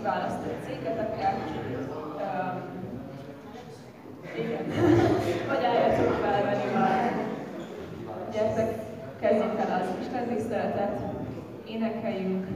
kiválaszt egy cégeteket, um, igen, vagy álljatok fel velünk, gyertek, kezdjük el az Isten tiszteletet, énekeljünk.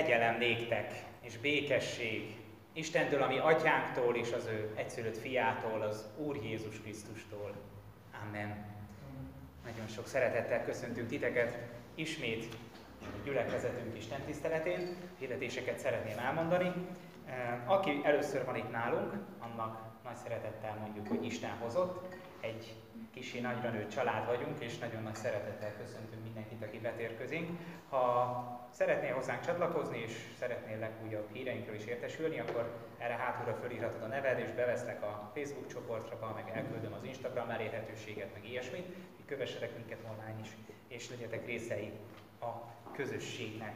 Kegyelem néktek, és békesség Istentől, ami atyánktól és az ő egyszülött fiától, az Úr Jézus Krisztustól. Amen. Nagyon sok szeretettel köszöntünk titeket ismét a gyülekezetünk Isten tiszteletén. Hirdetéseket szeretném elmondani. Aki először van itt nálunk, annak nagy szeretettel mondjuk, hogy Isten hozott. Egy kisi nagyra nőtt család vagyunk, és nagyon nagy szeretettel köszöntünk mindenkit, aki betérkezik. Ha szeretnél hozzánk csatlakozni, és szeretnél legújabb híreinkről is értesülni, akkor erre hátulra fölírhatod a neved, és beveszlek a Facebook csoportra, meg elküldöm az Instagram elérhetőséget, meg ilyesmit, hogy kövessetek minket online is, és legyetek részei a közösségnek.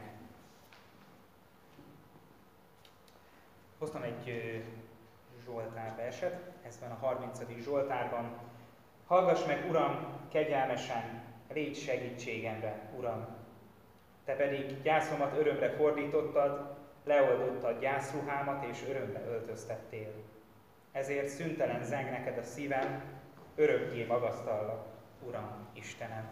Hoztam egy Zsoltár verset, ez van a 30. Zsoltárban. Hallgass meg, Uram, kegyelmesen, légy segítségemre, Uram. Te pedig gyászomat örömre fordítottad, leoldottad gyászruhámat és örömre öltöztettél. Ezért szüntelen zeng neked a szívem, örökké magasztallak, Uram, Istenem.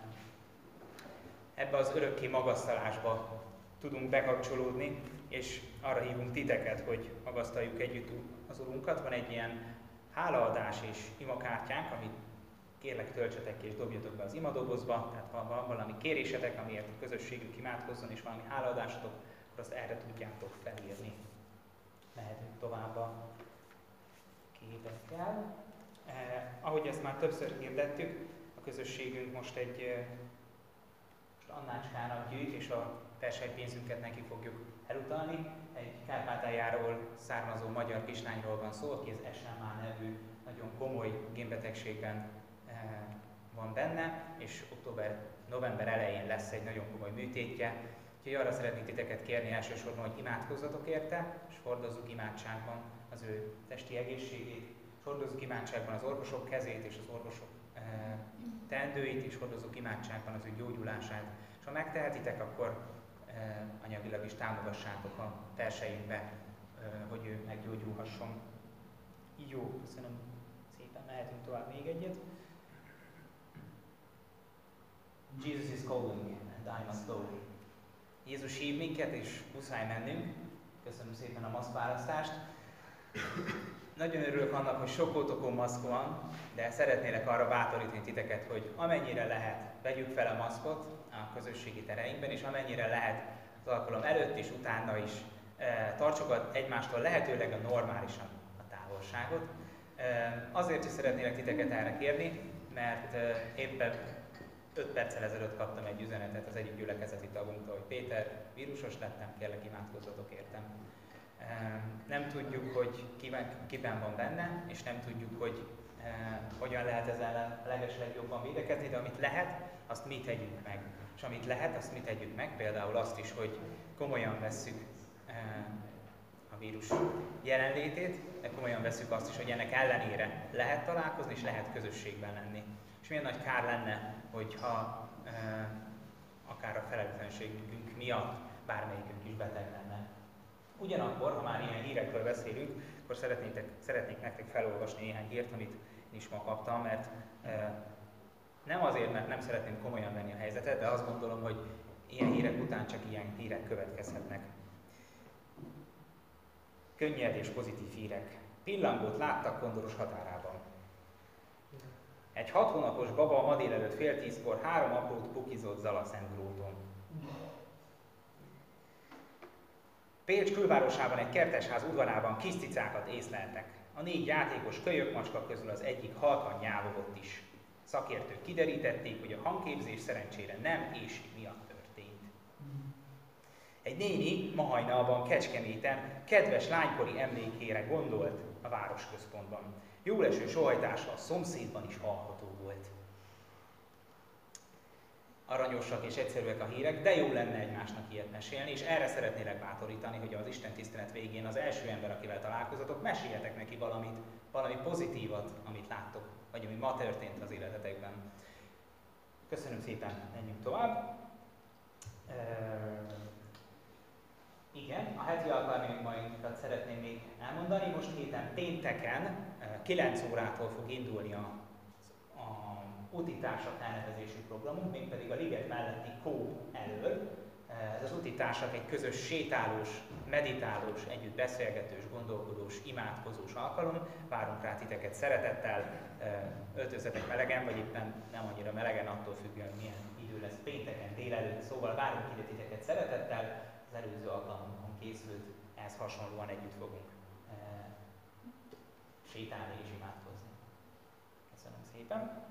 Ebbe az örökké magasztalásba tudunk bekapcsolódni, és arra hívunk titeket, hogy magasztaljuk együtt az Urunkat. Van egy ilyen hálaadás és imakártyánk, amit kérlek töltsetek ki és dobjatok be az imadobozba, tehát ha van valami kérésetek, amiért a közösségük imádkozzon, és valami hálaadásotok, akkor azt erre tudjátok felírni. Mehetünk tovább a képekkel. Eh, ahogy ezt már többször hirdettük, a közösségünk most egy eh, most Annácskának gyűjt, és a versenypénzünket neki fogjuk elutalni. Egy Kárpátaljáról származó magyar kislányról van szó, aki az SMA nevű nagyon komoly génbetegségben van benne, és október, november elején lesz egy nagyon komoly műtétje. Úgyhogy arra szeretnék titeket kérni elsősorban, hogy imádkozzatok érte, és hordozzuk imádságban az ő testi egészségét, és hordozzuk imádságban az orvosok kezét és az orvosok e, teendőit, és hordozzuk imádságban az ő gyógyulását. És ha megtehetitek, akkor e, anyagilag is támogassátok a terseinkbe, e, hogy ő meggyógyulhasson. Jó, köszönöm szépen, mehetünk tovább még egyet. Jesus is calling and I must go. Jézus hív minket, és muszáj mennünk. Köszönöm szépen a maszkválasztást. Nagyon örülök annak, hogy sok ótokon maszk van, de szeretnélek arra bátorítani titeket, hogy amennyire lehet, vegyük fel a maszkot a közösségi tereinkben, és amennyire lehet az alkalom előtt és utána is e, tartsuk egymástól lehetőleg a normálisan a távolságot. E, azért is szeretnélek titeket erre kérni, mert e, éppen 5 perccel ezelőtt kaptam egy üzenetet az egyik gyülekezeti tagunktól, hogy Péter, vírusos lettem, kérlek imádkozzatok értem. Nem tudjuk, hogy kiben, van benne, és nem tudjuk, hogy hogyan lehet ezzel a legeslegjobban védekezni, de amit lehet, azt mi tegyünk meg. És amit lehet, azt mi tegyük meg, például azt is, hogy komolyan vesszük a vírus jelenlétét, de komolyan vesszük azt is, hogy ennek ellenére lehet találkozni, és lehet közösségben lenni. És milyen nagy kár lenne, hogyha e, akár a felelőtlenségünk miatt bármelyikünk is beteg lenne. Ugyanakkor, ha már ilyen hírekről beszélünk, akkor szeretnék, szeretnék nektek felolvasni néhány hírt, amit én is ma kaptam, mert e, nem azért, mert nem szeretném komolyan venni a helyzetet, de azt gondolom, hogy ilyen hírek után csak ilyen hírek következhetnek. Könnyed és pozitív hírek. Pillangót láttak kondoros határában. Egy hat hónapos baba ma délelőtt fél tízkor három aprót pukizott Zalaszentgróton. Pécs külvárosában egy kertesház udvarában kis cicákat észleltek. A négy játékos kölyök macska közül az egyik halkan nyávogott is. Szakértők kiderítették, hogy a hangképzés szerencsére nem éjség miatt. Néni ma hajnalban Kecskeméten kedves lánykori emlékére gondolt a városközpontban. Jó leső sohajtása a szomszédban is hallható volt. Aranyosak és egyszerűek a hírek, de jó lenne egymásnak ilyet mesélni, és erre szeretnélek bátorítani, hogy az Isten tisztelet végén az első ember, akivel találkozatok, meséljetek neki valamit, valami pozitívat, amit láttok, vagy ami ma történt az életetekben. Köszönöm szépen, menjünk tovább. Igen, a heti alkalmainkat szeretném még elmondani. Most héten pénteken 9 eh, órától fog indulni a, a úti társak elnevezésű programunk, mégpedig a Liget melletti Kó elől. Ez az úti társak egy közös sétálós, meditálós, együtt beszélgetős, gondolkodós, imádkozós alkalom. Várunk rá titeket szeretettel, öltözzetek melegen, vagy éppen nem annyira melegen, attól függően milyen idő lesz pénteken, délelőtt. Szóval várunk ide titeket szeretettel, az előző alkalomon készült, ehhez hasonlóan együtt fogunk sétálni és imádkozni. Köszönöm szépen.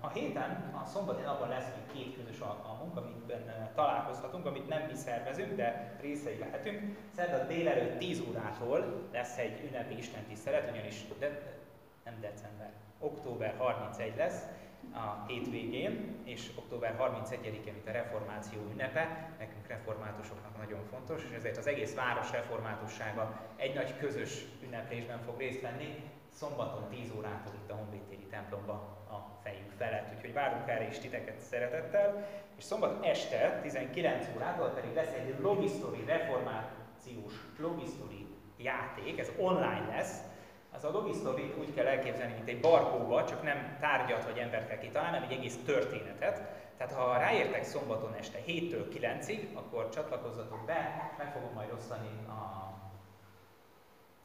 A héten, a szombati napon lesz még két közös alkalmunk, amiben találkozhatunk, amit nem mi szervezünk, de részei lehetünk. Szerda délelőtt 10 órától lesz egy ünnepi istentisztelet, ugyanis de, nem december, október 31 lesz, a hétvégén, és október 31-e, mint a reformáció ünnepe, nekünk reformátusoknak nagyon fontos, és ezért az egész város reformátussága egy nagy közös ünneplésben fog részt venni, szombaton 10 órától itt a Honvédtéri templomba a fejünk felett. Úgyhogy várunk erre is titeket szeretettel. És szombat este 19 órától pedig lesz egy Logistory reformációs Logistory játék, ez online lesz, az a logisztorit úgy kell elképzelni, mint egy barkóba, csak nem tárgyat vagy embert kell kitalálni, hanem egy egész történetet. Tehát ha ráértek szombaton este 7-től 9-ig, akkor csatlakozzatok be, meg fogom majd osztani a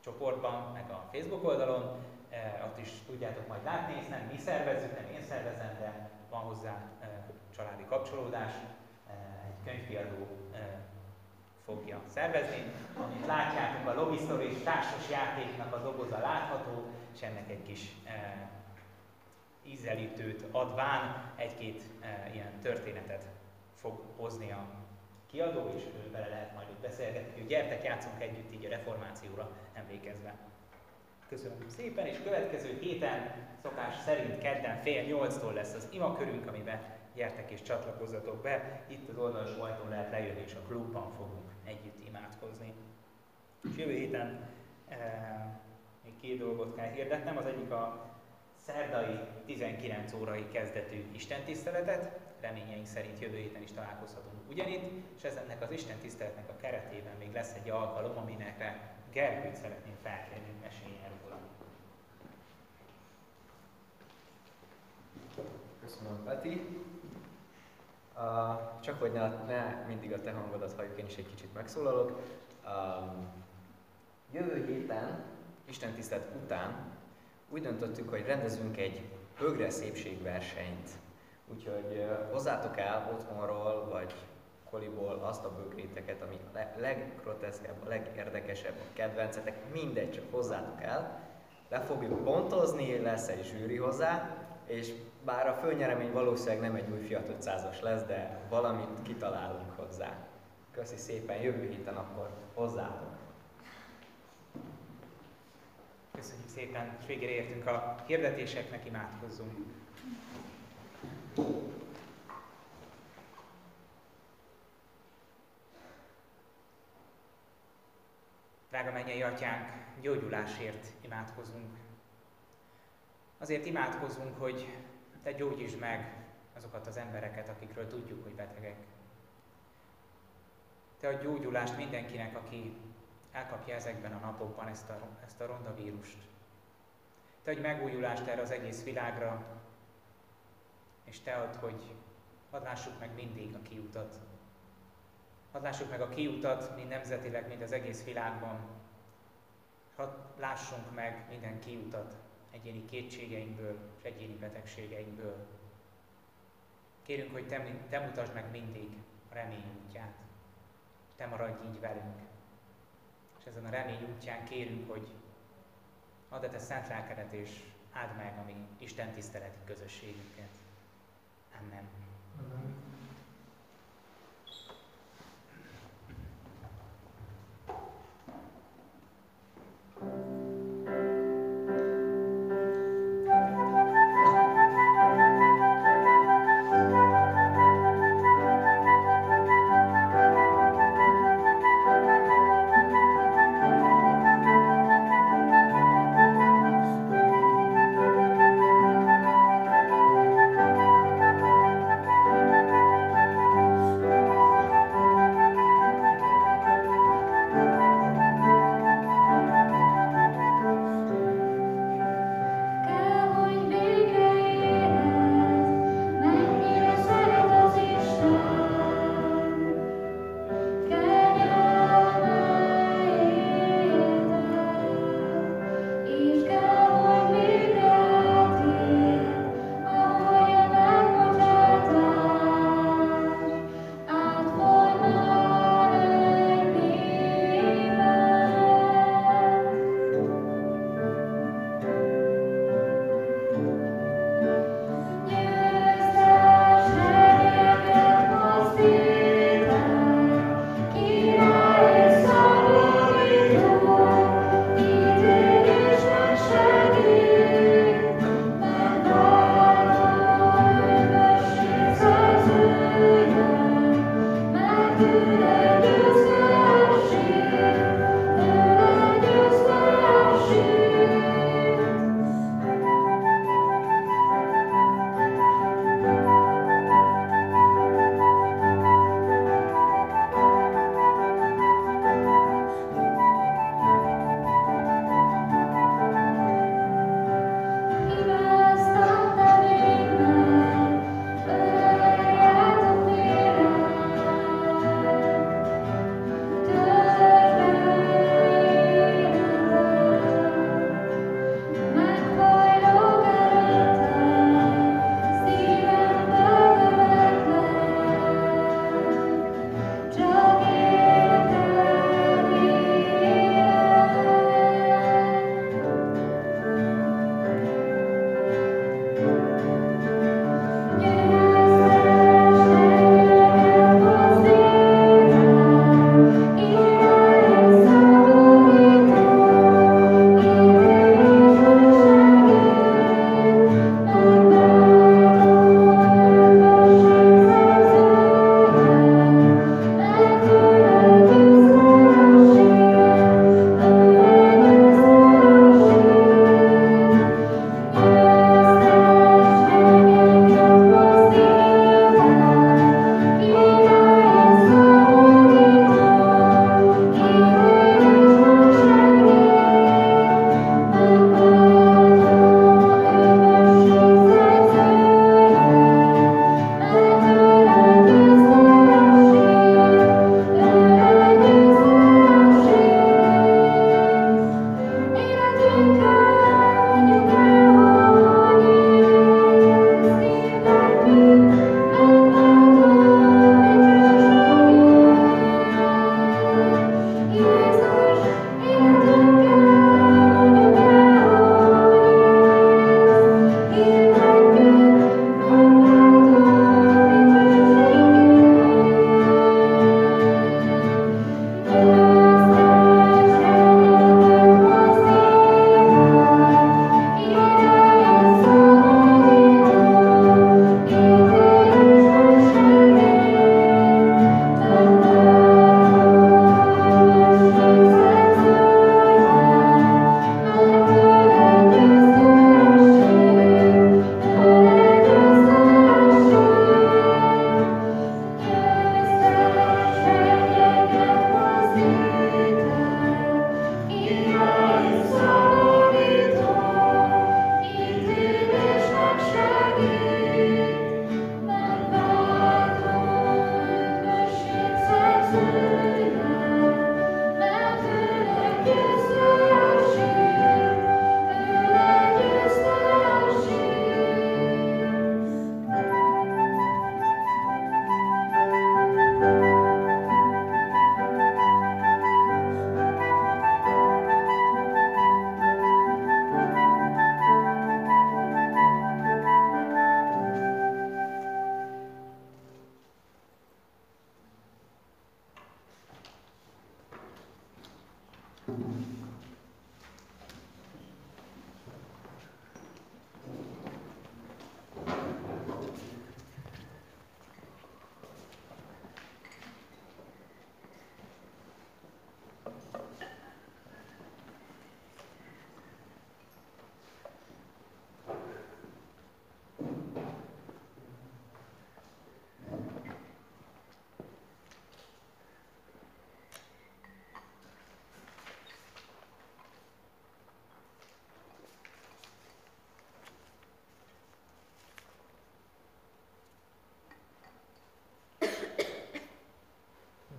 csoportban, meg a Facebook oldalon, e, ott is tudjátok majd látni, ezt nem mi szervezzük, nem én szervezem, de van hozzá e, családi kapcsolódás, e, egy könyvkiadó e, fogja szervezni. Amit látjátok, a Logistory társas játéknak a doboza látható, és ennek egy kis e, ízelítőt adván egy-két e, ilyen történetet fog hozni a kiadó, és ő bele lehet majd ott beszélgetni, hogy gyertek, játszunk együtt így a reformációra emlékezve. Köszönöm szépen, és következő héten szokás szerint kedden fél nyolctól lesz az imakörünk, amiben gyertek és csatlakozzatok be. Itt az oldalas ajtón lehet lejönni, és a klubban fogunk együtt imádkozni. És jövő héten e, még két dolgot kell hirdetnem. Az egyik a szerdai 19 órai kezdetű istentiszteletet. Reményeink szerint jövő héten is találkozhatunk ugyanitt, és ezennek az istentiszteletnek a keretében még lesz egy alkalom, aminek Gergőt szeretném felkérni, hogy meséljen róla. Köszönöm, Peti. Uh, csak hogy ne, ne mindig a te hangodat halljuk, én is egy kicsit megszólalok. Um, jövő héten, Isten tisztelt után úgy döntöttük, hogy rendezünk egy bögre szépségversenyt. Úgyhogy uh, hozzátok el otthonról, vagy koliból azt a bögréteket, ami a leggroteszkebb, a legérdekesebb, a kedvencetek, mindegy, csak hozzátok el. Le fogjuk pontozni, lesz egy zsűri hozzá, és bár a főnyeremény valószínűleg nem egy új Fiat 500-as lesz, de valamit kitalálunk hozzá. Köszi szépen, jövő héten akkor hozzátok. Köszönjük szépen, és végére értünk a hirdetéseknek, imádkozzunk. Drága mennyei atyánk, gyógyulásért imádkozunk. Azért imádkozunk, hogy te gyógyítsd meg azokat az embereket, akikről tudjuk, hogy betegek. Te a gyógyulást mindenkinek, aki elkapja ezekben a napokban ezt a, ezt a ronda vírust. Te adj megújulást erre az egész világra, és te add, hogy hadd lássuk meg mindig a kiutat. Hadd lássuk meg a kiutat, mind nemzetileg, mind az egész világban. Hadd lássunk meg minden kiutat, egyéni kétségeinkből és egyéni betegségeinkből. Kérünk, hogy te, te mutasd meg mindig a remény útját. Te maradj így velünk. És ezen a remény útján kérünk, hogy add te szent lelkedet és áld meg a mi Isten tiszteleti közösségünket. Amen.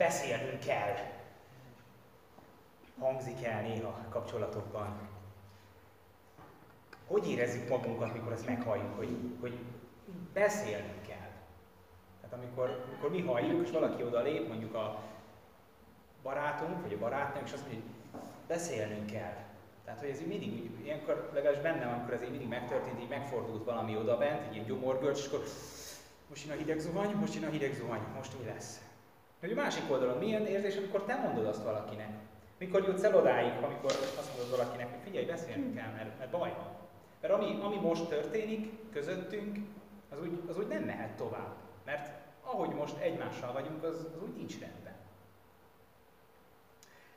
Beszélnünk kell. Hangzik el néha kapcsolatokban. Hogy érezzük magunkat, mikor ezt meghalljuk, hogy, hogy beszélnünk kell? Tehát amikor, amikor mi halljuk, és valaki oda lép, mondjuk a barátunk, vagy a barátnőnk, és azt mondja, hogy beszélnünk kell. Tehát, hogy ez így mindig ilyenkor legalábbis bennem, amikor ez így mindig megtörtént, így megfordult valami oda bent, egy ilyen gyomorgörcs, és akkor most jön a hideg zuhany, most jön a hideg zuhany, most mi lesz? Hogy a másik oldalon milyen érzés, amikor te mondod azt valakinek? Mikor jutsz el odáig, amikor azt mondod valakinek, hogy figyelj, beszélni kell, mert, mert baj van. Mert ami, ami most történik közöttünk, az úgy, az úgy nem mehet tovább. Mert ahogy most egymással vagyunk, az, az úgy nincs rendben.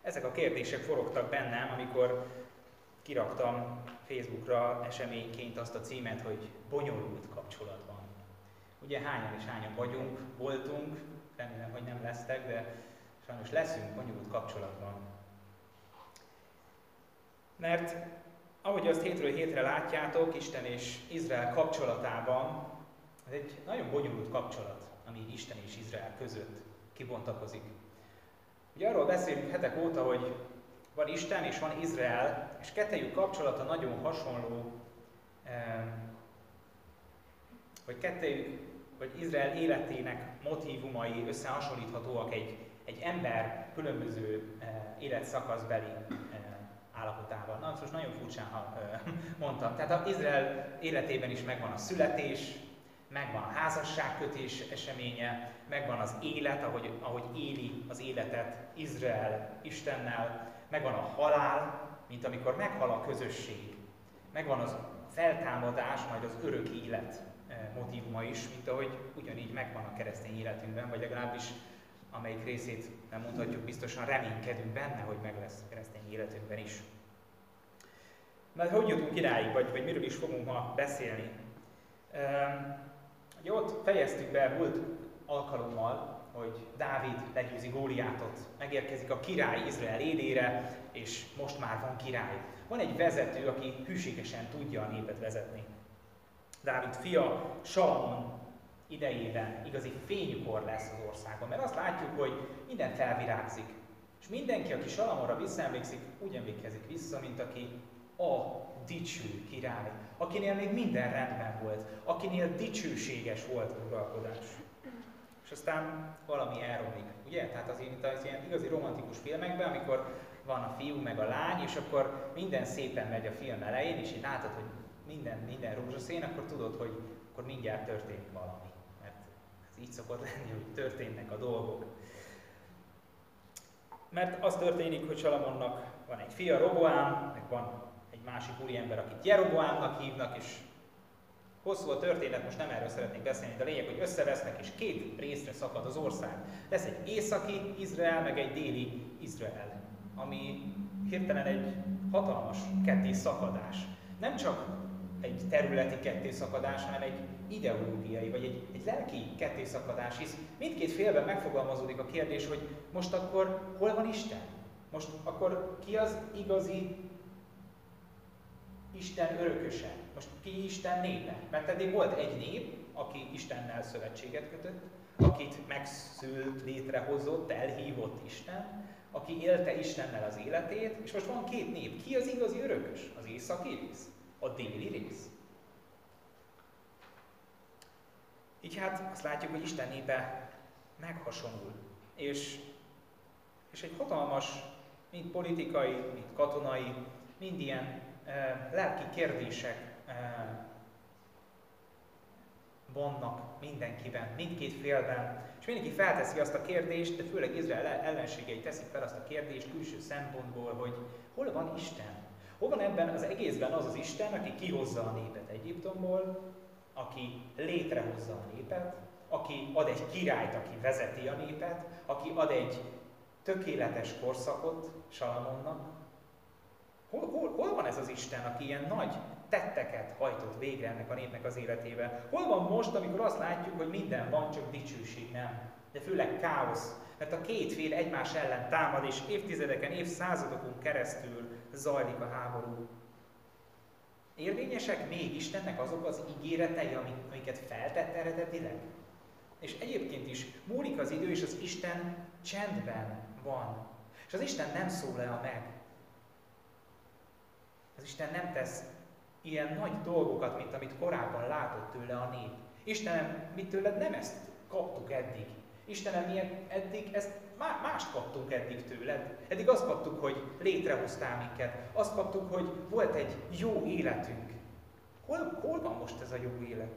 Ezek a kérdések forogtak bennem, amikor kiraktam Facebookra eseményként azt a címet, hogy bonyolult kapcsolatban. Ugye hányan és hányan vagyunk, voltunk, remélem, hogy nem lesztek, de sajnos leszünk bonyolult kapcsolatban. Mert ahogy azt hétről hétre látjátok, Isten és Izrael kapcsolatában, ez egy nagyon bonyolult kapcsolat, ami Isten és Izrael között kibontakozik. Ugye arról beszélünk hetek óta, hogy van Isten és van Izrael, és kettejük kapcsolata nagyon hasonló, vagy kettejük vagy Izrael életének motivumai összehasonlíthatóak egy, egy ember különböző eh, életszakaszbeli eh, állapotával. Na, most nagyon furcsán ha, eh, mondtam. Tehát az Izrael életében is megvan a születés, megvan a házasságkötés eseménye, megvan az élet, ahogy, ahogy éli az életet Izrael Istennel, megvan a halál, mint amikor meghal a közösség, megvan az feltámadás, majd az örök élet motivuma is, mint ahogy ugyanígy megvan a keresztény életünkben, vagy legalábbis amelyik részét nem mondhatjuk, biztosan reménykedünk benne, hogy meg lesz a keresztény életünkben is. Mert hogy jutunk iráig, vagy, vagy miről is fogunk ma beszélni? ugye ott fejeztük be múlt alkalommal, hogy Dávid legyőzi Góliátot, megérkezik a király Izrael élére, és most már van király. Van egy vezető, aki hűségesen tudja a népet vezetni. Dávid fia, Salamon idejében igazi fénykor lesz az országban, mert azt látjuk, hogy minden felvirágzik. És mindenki, aki Salamonra visszaemlékszik, úgy emlékezik vissza, mint aki a dicső király, akinél még minden rendben volt, akinél dicsőséges volt az uralkodás. És aztán valami elromlik, ugye? Tehát az, az ilyen igazi romantikus filmekben, amikor van a fiú meg a lány, és akkor minden szépen megy a film elején, és így látod, hogy minden, minden rózsaszín, akkor tudod, hogy akkor mindjárt történik valami. Mert ez így szokott lenni, hogy történnek a dolgok. Mert az történik, hogy Salamonnak van egy fia, Roboám, meg van egy másik úriember, akit Jeroboámnak hívnak, és hosszú a történet, most nem erről szeretnék beszélni, de a lényeg, hogy összevesznek, és két részre szakad az ország. Lesz egy északi Izrael, meg egy déli Izrael, ami hirtelen egy hatalmas kettés szakadás. Nem csak egy területi kettészakadás, hanem egy ideológiai, vagy egy, egy lelki kettészakadás, hisz mindkét félben megfogalmazódik a kérdés, hogy most akkor hol van Isten? Most akkor ki az igazi Isten örököse? Most ki Isten népe? Mert eddig volt egy nép, aki Istennel szövetséget kötött, akit megszült, létrehozott, elhívott Isten, aki élte Istennel az életét, és most van két nép. Ki az igazi örökös? Az északi rész? A déli rész. Így hát azt látjuk, hogy Isten népe meghasonul. És, és egy hatalmas, mind politikai, mind katonai, mind ilyen e, lelki kérdések e, vannak mindenkiben, mindkét félben. És mindenki felteszi azt a kérdést, de főleg Izrael ellenségei teszik fel azt a kérdést külső szempontból, hogy hol van Isten? Hol van ebben az egészben az az Isten, aki kihozza a népet Egyiptomból, aki létrehozza a népet, aki ad egy királyt, aki vezeti a népet, aki ad egy tökéletes korszakot Salamonnak. Hol, hol, hol van ez az Isten, aki ilyen nagy tetteket hajtott végre ennek a népnek az életébe? Hol van most, amikor azt látjuk, hogy minden van, csak dicsőség nem? De főleg káosz, mert a két fél egymás ellen támad, és évtizedeken, évszázadokon keresztül zajlik a háború. Érvényesek még Istennek azok az ígéretei, amiket feltett eredetileg? És egyébként is múlik az idő, és az Isten csendben van. És az Isten nem szól a meg. Az Isten nem tesz ilyen nagy dolgokat, mint amit korábban látott tőle a nép. Istenem, mit tőled nem ezt kaptuk eddig. Istenem, milyen eddig ezt mást kaptunk eddig tőled. Eddig azt kaptuk, hogy létrehoztál minket. Azt kaptuk, hogy volt egy jó életünk. Hol, hol van most ez a jó élet?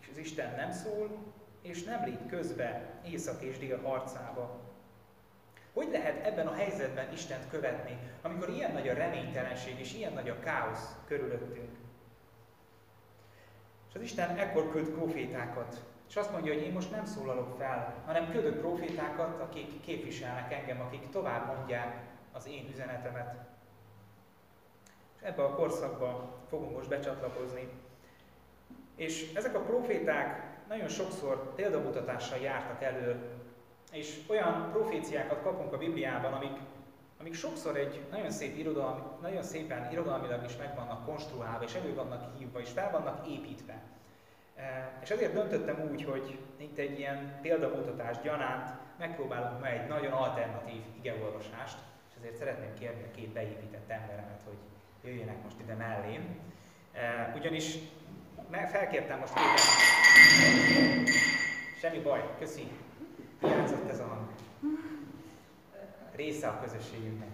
És az Isten nem szól, és nem lép közbe észak és dél harcába. Hogy lehet ebben a helyzetben Istent követni, amikor ilyen nagy a reménytelenség és ilyen nagy a káosz körülöttünk? És az Isten ekkor küld profétákat, és azt mondja, hogy én most nem szólalok fel, hanem küldök profétákat, akik képviselnek engem, akik tovább mondják az én üzenetemet. És ebbe a korszakba fogunk most becsatlakozni. És ezek a proféták nagyon sokszor példamutatással jártak elő, és olyan proféciákat kapunk a Bibliában, amik, amik sokszor egy nagyon szép irodalmi, nagyon szépen irodalmilag is meg vannak konstruálva, és elő vannak hívva, és fel vannak építve. E, és ezért döntöttem úgy, hogy itt egy ilyen példamutatás gyanánt megpróbálunk ma egy nagyon alternatív igeolvasást, és ezért szeretném kérni a két beépített emberemet, hogy jöjjenek most ide mellém. E, ugyanis felkértem most két Semmi baj, köszi. Hiányzott ez a hang. Része a közösségünknek.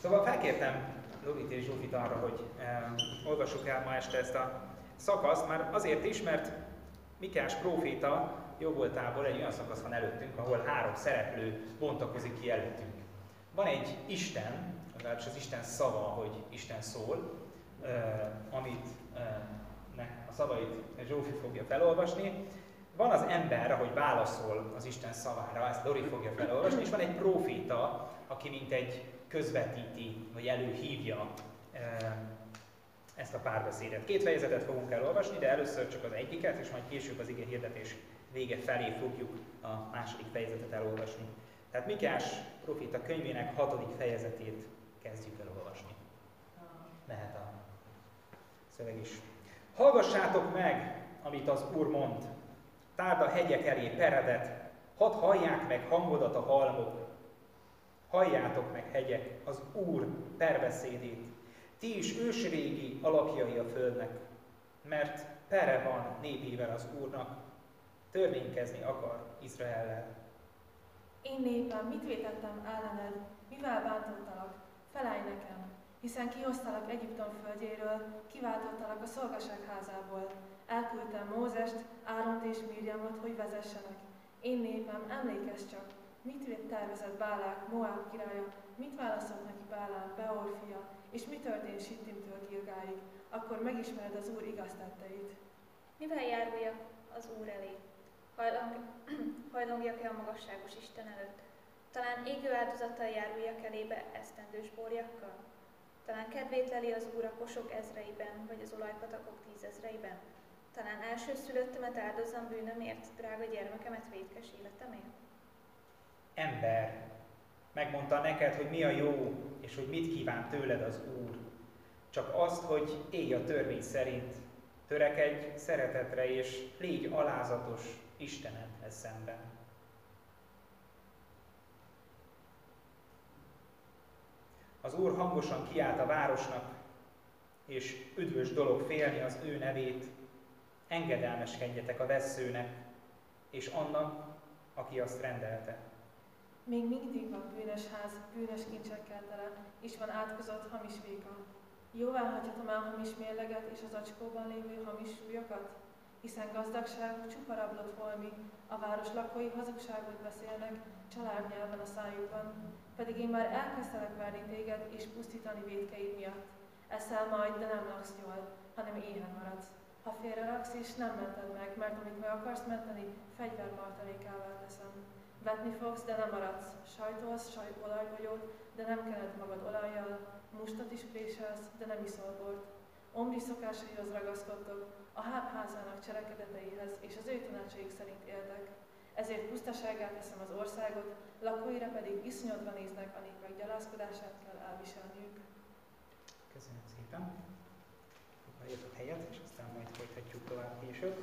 Szóval felkértem Lovit és Zsófit arra, hogy eh, olvassuk el ma este ezt a szakaszt, már azért is, mert Mikás próféta jó voltából egy olyan szakasz van előttünk, ahol három szereplő bontakozik ki előttünk. Van egy Isten, legalábbis az Isten szava, hogy Isten szól, amit a szavait Zsófi fogja felolvasni. Van az ember, ahogy válaszol az Isten szavára, ezt Dori fogja felolvasni, és van egy proféta, aki mint egy közvetíti, vagy előhívja ezt a párbeszédet. Két fejezetet fogunk elolvasni, de először csak az egyiket, és majd később az ige hirdetés vége felé fogjuk a második fejezetet elolvasni. Tehát Mikás profita könyvének hatodik fejezetét kezdjük el olvasni. A szöveg is. Hallgassátok meg, amit az Úr mond. Tárd a hegyek elé peredet, hadd hallják meg hangodat a halmok. Halljátok meg, hegyek, az Úr perbeszédét. Ti is ősrégi alapjai a földnek, mert pere van népével az Úrnak, törvénykezni akar Izraellel. Én népem, mit vétettem ellened, mivel bántottalak? Felállj nekem, hiszen kihoztalak Egyiptom földjéről, kiváltottalak a szolgaság házából. Elküldtem Mózest, Áront és Mirjamot, hogy vezessenek. Én népem, emlékezz csak, mit tervezett Bálák, Moab királya, mit válaszolt neki Bálán, Beor fia, és mi történt Sittimtől Gilgáig, akkor megismered az Úr igaz tetteit. Mivel járuljak az Úr elé? Hajlang, hajlongjak-e a magasságos Isten előtt? Talán égő áldozattal járuljak elébe esztendős borjakkal? Talán kedvét leli az Úr a kosok ezreiben, vagy az olajpatakok tízezreiben? Talán elsőszülöttemet áldozzam bűnömért, drága gyermekemet védkes életemért? Ember, megmondta neked, hogy mi a jó, és hogy mit kíván tőled az Úr. Csak azt, hogy élj a törvény szerint, törekedj szeretetre, és légy alázatos Istenedhez szemben. Az Úr hangosan kiált a városnak, és üdvös dolog félni az ő nevét, engedelmeskedjetek a vesszőnek, és annak, aki azt rendelte. Még mindig van bűnös ház, bűnös kincsekkel tele, és van átkozott hamis véka. Jóvá hagyhatom el hamis mérleget és az acskóban lévő hamis súlyokat? Hiszen gazdagság csupa rablott holmi, a város lakói hazugságot beszélnek, családnyelven a szájukban, pedig én már elkezdtelek verni téged és pusztítani védkeid miatt. Eszel majd, de nem laksz jól, hanem éhen maradsz. Ha félre raksz és nem mented meg, mert amit meg akarsz menteni, fegyvermartalékával teszem. Vetni fogsz, de nem maradsz. Sajtolsz sajtolajbogyót, de nem kened magad olajjal. Mustat is préselsz, de nem iszol bort. Omri szokásaihoz ragaszkodtok, a házának cselekedeteihez, és az ő tanácsaik szerint éltek. Ezért pusztaságát teszem az országot, lakóira pedig iszonyodva néznek, a népek gyalázkodását kell elviselniük. Köszönöm szépen. Helyet, és aztán majd folytatjuk tovább később.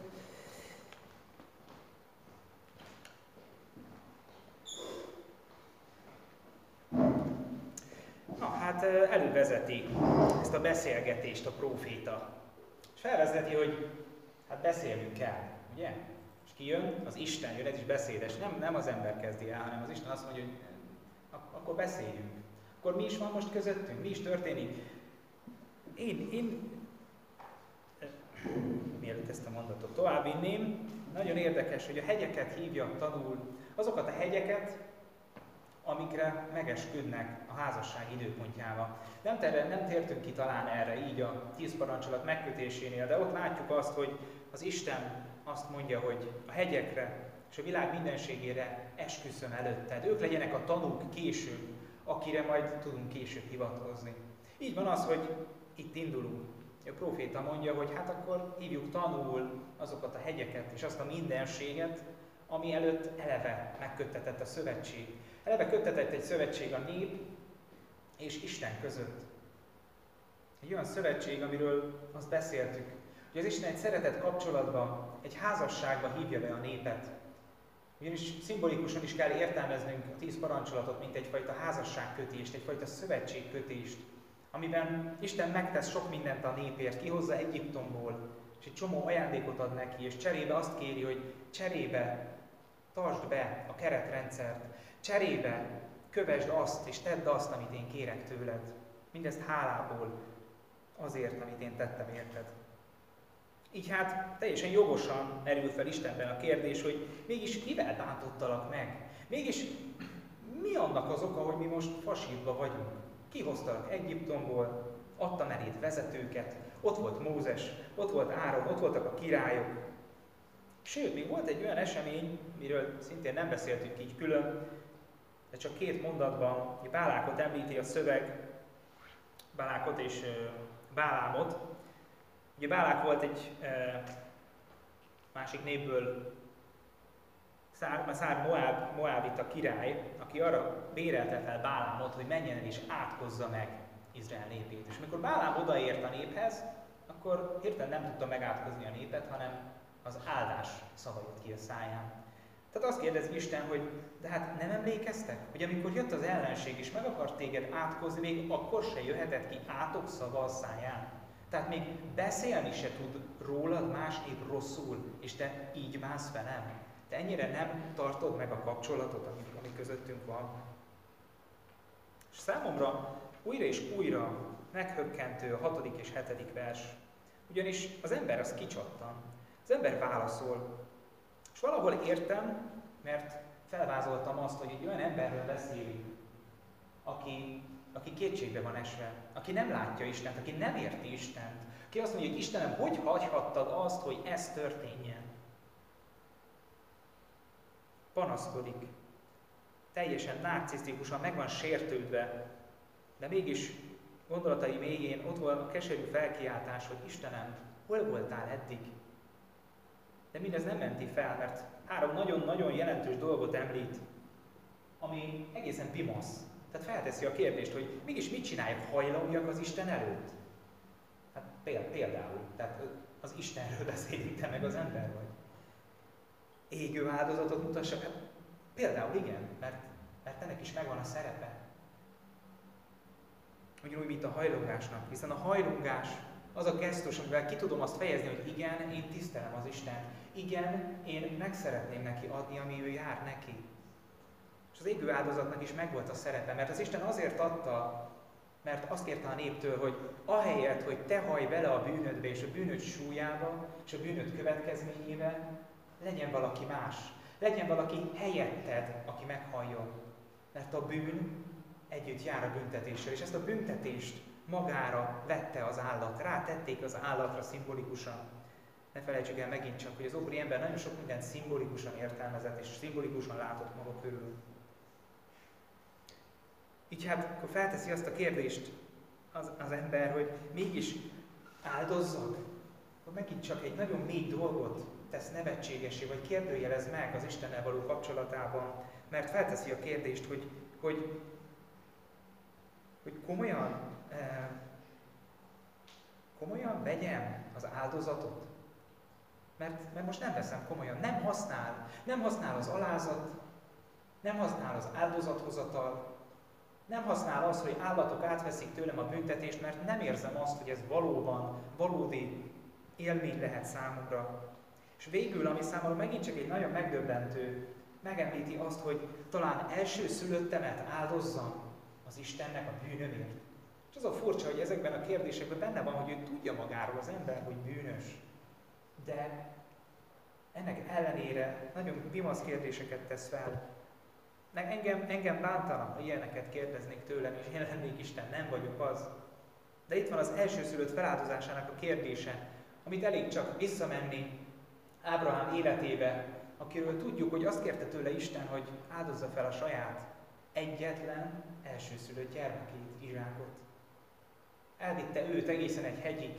Na hát elővezeti ezt a beszélgetést a próféta. És felvezeti, hogy hát beszélnünk kell, ugye? És ki jön? Az Isten jön, ez is beszédes. Nem, nem az ember kezdi el, hanem az Isten azt mondja, hogy akkor beszéljünk. Akkor mi is van most közöttünk? Mi is történik? Én, én mielőtt ezt a mondatot továbbvinném, nagyon érdekes, hogy a hegyeket hívja tanul, azokat a hegyeket, amikre megesküdnek a házasság időpontjával. Nem, terre, nem tértünk ki talán erre így a tíz parancsolat megkötésénél, de ott látjuk azt, hogy az Isten azt mondja, hogy a hegyekre és a világ mindenségére esküszöm előtted. Ők legyenek a tanúk később, akire majd tudunk később hivatkozni. Így van az, hogy itt indulunk. A proféta mondja, hogy hát akkor hívjuk tanul azokat a hegyeket és azt a mindenséget, ami előtt eleve megköttetett a szövetség. Eleve köttetett egy szövetség a nép és Isten között. Egy olyan szövetség, amiről azt beszéltük, hogy az Isten egy szeretett kapcsolatba, egy házasságba hívja be a népet. Ugyanis szimbolikusan is kell értelmeznünk a tíz parancsolatot, mint egyfajta házasságkötést, egyfajta szövetségkötést, amiben Isten megtesz sok mindent a népért, kihozza Egyiptomból, és egy csomó ajándékot ad neki, és cserébe azt kéri, hogy cserébe tartsd be a keretrendszert, cserébe kövesd azt, és tedd azt, amit én kérek tőled. Mindezt hálából azért, amit én tettem érted. Így hát teljesen jogosan merül fel Istenben a kérdés, hogy mégis kivel bántottalak meg? Mégis mi annak az oka, hogy mi most fasírba vagyunk? Kihoztak Egyiptomból, adtam elét vezetőket, ott volt Mózes, ott volt Áron, ott voltak a királyok. Sőt, még volt egy olyan esemény, miről szintén nem beszéltünk így külön, de csak két mondatban, hogy Bálákot említi a szöveg, Bálákot és Bálámot. Ugye Bálák volt egy másik népből Szár, Szár Moab, Moabita király, aki arra bérelte fel Bálámot, hogy menjen el és átkozza meg Izrael népét. És amikor Bálám odaért a néphez, akkor hirtelen nem tudta megátkozni a népet, hanem az áldás szava jött ki a száján. Tehát azt kérdezi Isten, hogy de hát nem emlékeztek, hogy amikor jött az ellenség és meg akart téged átkozni, még akkor se jöhetett ki átok szava a száján. Tehát még beszélni se tud rólad másképp rosszul, és te így mász velem. Te ennyire nem tartod meg a kapcsolatot, ami, ami közöttünk van. És számomra újra és újra meghökkentő a hatodik és hetedik vers. Ugyanis az ember az kicsattan. Az ember válaszol. És valahol értem, mert felvázoltam azt, hogy egy olyan emberről beszélünk, aki, aki kétségbe van esve, aki nem látja Istent, aki nem érti Istent, aki azt mondja, hogy Istenem, hogy hagyhattad azt, hogy ez történjen? Panaszkodik, teljesen narcisztikusan meg van sértődve, de mégis gondolatai mélyén ott van a keserű felkiáltás, hogy Istenem, hol voltál eddig? De mindez nem menti fel, mert három nagyon-nagyon jelentős dolgot említ, ami egészen pimasz. Tehát felteszi a kérdést, hogy mégis mit csináljak, hajlagjak az Isten előtt? Hát például, tehát az Istenről beszélik, te meg az ember vagy égő áldozatot mutassak? Hát, például igen, mert, mert ennek is megvan a szerepe. Ugyanúgy, mint a hajlongásnak, hiszen a hajlongás az a gesztus, amivel ki tudom azt fejezni, hogy igen, én tisztelem az Isten. Igen, én meg szeretném neki adni, ami ő jár neki. És az égő áldozatnak is megvolt a szerepe, mert az Isten azért adta Mert azt kérte a néptől, hogy ahelyett, hogy te haj bele a bűnödbe és a bűnöd súlyába és a bűnöd következményébe, legyen valaki más. Legyen valaki helyetted, aki meghalljon. Mert a bűn együtt jár a büntetéssel, és ezt a büntetést magára vette az állat, rátették az állatra szimbolikusan. Ne felejtsük el megint csak, hogy az ókori ember nagyon sok mindent szimbolikusan értelmezett, és szimbolikusan látott maga körül. Így hát akkor felteszi azt a kérdést az, az ember, hogy mégis áldozzak, akkor megint csak egy nagyon mély dolgot tesz nevetségesé, vagy kérdőjelez meg az Istennel való kapcsolatában, mert felteszi a kérdést, hogy, hogy, hogy komolyan, eh, komolyan vegyem az áldozatot. Mert, mert most nem veszem komolyan, nem használ, nem használ az alázat, nem használ az áldozathozatal, nem használ az, hogy állatok átveszik tőlem a büntetést, mert nem érzem azt, hogy ez valóban, valódi élmény lehet számomra. És végül, ami számomra megint csak egy nagyon megdöbbentő, megemlíti azt, hogy talán első szülöttemet áldozzam az Istennek a bűnömért. És az a furcsa, hogy ezekben a kérdésekben benne van, hogy ő tudja magáról az ember, hogy bűnös. De ennek ellenére nagyon pimasz kérdéseket tesz fel. Meg engem, engem bántana, ha ilyeneket kérdeznék tőlem, és én lennék Isten, nem vagyok az. De itt van az elsőszülött feláldozásának a kérdése, amit elég csak visszamenni Ábrahám életébe, akiről tudjuk, hogy azt kérte tőle Isten, hogy áldozza fel a saját egyetlen elsőszülött gyermekét, Izsákot. Elvitte őt egészen egy hegyig.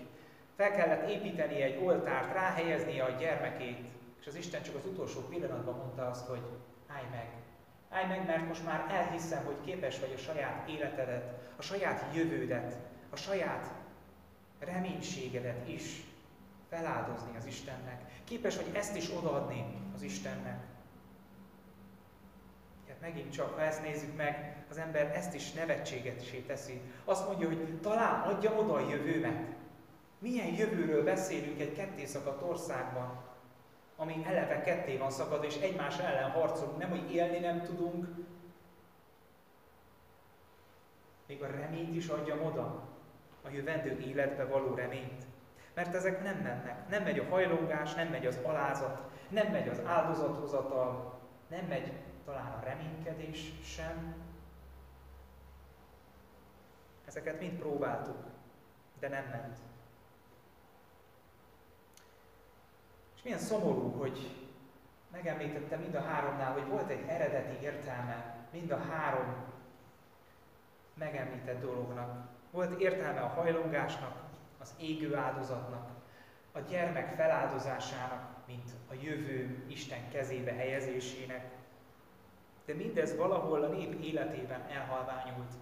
Fel kellett építeni egy oltárt, ráhelyeznie a gyermekét, és az Isten csak az utolsó pillanatban mondta azt, hogy állj meg, állj meg, mert most már elhiszem, hogy képes vagy a saját életedet, a saját jövődet, a saját reménységedet is feláldozni az Istennek. Képes vagy ezt is odaadni az Istennek. Hát megint csak, ha ezt nézzük meg, az ember ezt is nevetségetésé teszi. Azt mondja, hogy talán adjam oda a jövőmet. Milyen jövőről beszélünk egy ketté szakadt országban, ami eleve ketté van szakad, és egymás ellen harcolunk, nem, hogy élni nem tudunk, még a reményt is adjam oda, a jövendő életbe való reményt. Mert ezek nem mennek. Nem megy a hajlongás, nem megy az alázat, nem megy az áldozathozatal, nem megy talán a reménykedés sem. Ezeket mind próbáltuk, de nem ment. És milyen szomorú, hogy megemlítettem mind a háromnál, hogy volt egy eredeti értelme mind a három megemlített dolognak. Volt értelme a hajlongásnak, az égő áldozatnak, a gyermek feláldozásának, mint a jövő Isten kezébe helyezésének. De mindez valahol a nép életében elhalványult.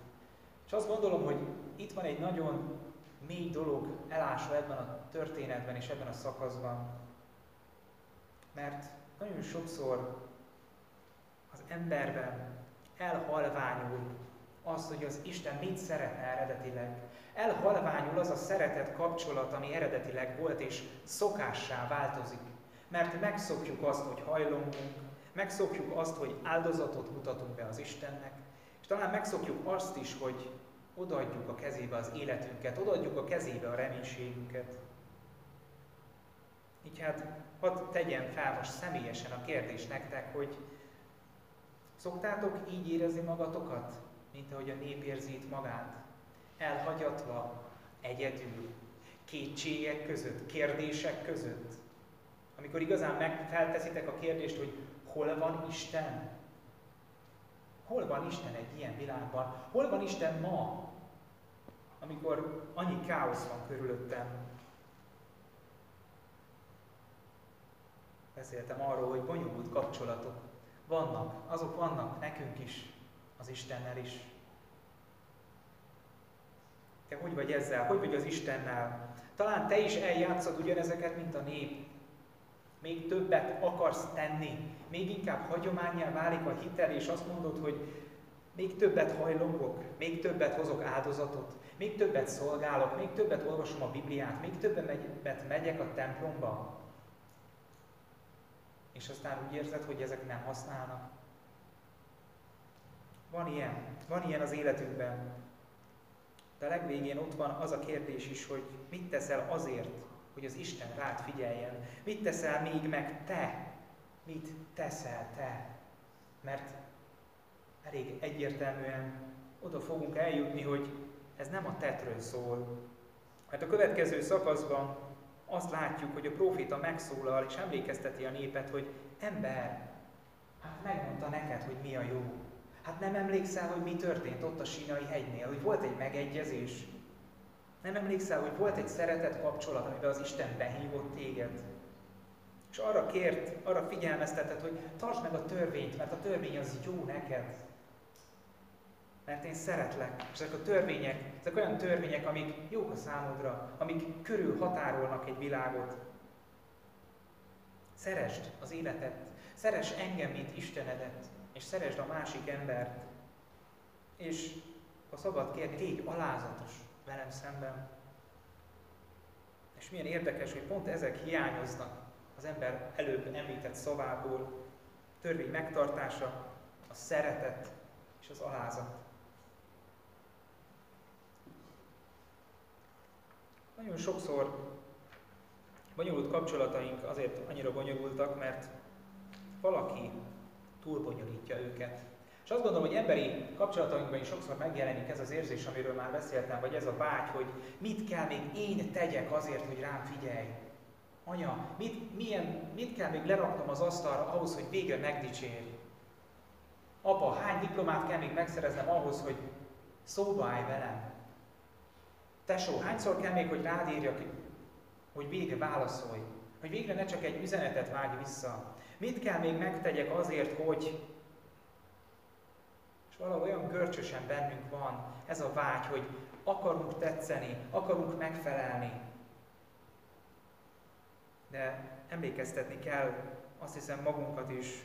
És azt gondolom, hogy itt van egy nagyon mély dolog elásva ebben a történetben és ebben a szakaszban. Mert nagyon sokszor az emberben elhalványul az, hogy az Isten mit szeretne eredetileg. Elhalványul az a szeretet kapcsolat, ami eredetileg volt, és szokássá változik. Mert megszokjuk azt, hogy hajlongunk, megszokjuk azt, hogy áldozatot mutatunk be az Istennek, és talán megszokjuk azt is, hogy odaadjuk a kezébe az életünket, odaadjuk a kezébe a reménységünket. Így hát hadd tegyem fel most személyesen a kérdést nektek, hogy szoktátok így érezni magatokat, mint ahogy a nép érzi itt magát? Elhagyatva, egyedül, kétségek között, kérdések között. Amikor igazán megfelteszitek a kérdést, hogy hol van Isten? Hol van Isten egy ilyen világban? Hol van Isten ma, amikor annyi káosz van körülöttem? Beszéltem arról, hogy bonyolult kapcsolatok vannak, azok vannak nekünk is, az Istennel is. Te hogy vagy ezzel? Hogy vagy az Istennel? Talán te is eljátszod ugyanezeket, mint a nép. Még többet akarsz tenni. Még inkább hagyományá válik a hitel, és azt mondod, hogy még többet hajlongok, még többet hozok áldozatot, még többet szolgálok, még többet olvasom a Bibliát, még többet megyek a templomba. És aztán úgy érzed, hogy ezek nem használnak. Van ilyen. Van ilyen az életünkben. De a legvégén ott van az a kérdés is, hogy mit teszel azért, hogy az Isten rád figyeljen. Mit teszel még meg te? Mit teszel te? Mert elég egyértelműen oda fogunk eljutni, hogy ez nem a tetről szól. Mert a következő szakaszban azt látjuk, hogy a proféta megszólal és emlékezteti a népet, hogy ember, hát megmondta neked, hogy mi a jó. Hát nem emlékszel, hogy mi történt ott a sínai hegynél, hogy volt egy megegyezés? Nem emlékszel, hogy volt egy szeretet kapcsolat, amiben az Isten behívott téged? És arra kért, arra figyelmeztetett, hogy tartsd meg a törvényt, mert a törvény az jó neked. Mert én szeretlek. És ezek a törvények, ezek olyan törvények, amik jók a számodra, amik körül határolnak egy világot. Szeresd az életet, szeres engem, mint Istenedet, és szeresd a másik embert. És ha szabad kérni, légy alázatos velem szemben. És milyen érdekes, hogy pont ezek hiányoznak az ember előbb említett szavából. Törvény megtartása, a szeretet és az alázat. Nagyon sokszor bonyolult kapcsolataink azért annyira bonyolultak, mert valaki túlbonyolítja őket. És azt gondolom, hogy emberi kapcsolatainkban is sokszor megjelenik ez az érzés, amiről már beszéltem, vagy ez a vágy, hogy mit kell még én tegyek azért, hogy rám figyelj. Anya, mit, milyen, mit kell még leraknom az asztalra ahhoz, hogy végre megdicsérj? Apa, hány diplomát kell még megszereznem ahhoz, hogy szóba állj velem? Tesó, hányszor kell még, hogy rád írjak, hogy végre válaszolj? Hogy végre ne csak egy üzenetet vágj vissza? Mit kell még megtegyek azért, hogy... És valahogy olyan görcsösen bennünk van ez a vágy, hogy akarunk tetszeni, akarunk megfelelni. De emlékeztetni kell azt hiszem magunkat is